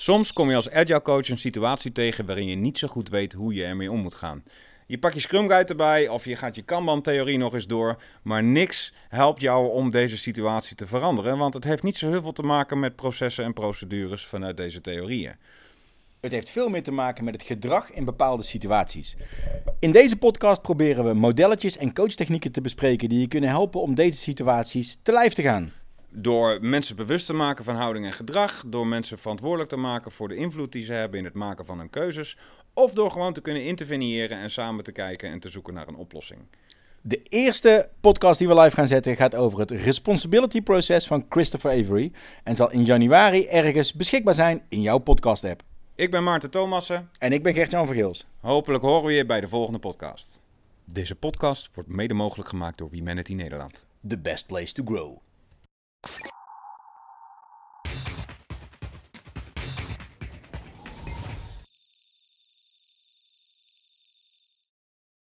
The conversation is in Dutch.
Soms kom je als agile coach een situatie tegen waarin je niet zo goed weet hoe je ermee om moet gaan. Je pakt je Scrum Guide erbij of je gaat je Kanban-theorie nog eens door, maar niks helpt jou om deze situatie te veranderen, want het heeft niet zo heel veel te maken met processen en procedures vanuit deze theorieën. Het heeft veel meer te maken met het gedrag in bepaalde situaties. In deze podcast proberen we modelletjes en coachtechnieken te bespreken die je kunnen helpen om deze situaties te lijf te gaan. Door mensen bewust te maken van houding en gedrag, door mensen verantwoordelijk te maken voor de invloed die ze hebben in het maken van hun keuzes, of door gewoon te kunnen interveneren en samen te kijken en te zoeken naar een oplossing. De eerste podcast die we live gaan zetten gaat over het responsibility proces van Christopher Avery en zal in januari ergens beschikbaar zijn in jouw podcast app. Ik ben Maarten Thomassen. En ik ben Gert-Jan Vergeels. Hopelijk horen we je bij de volgende podcast. Deze podcast wordt mede mogelijk gemaakt door Humanity Nederland. The best place to grow.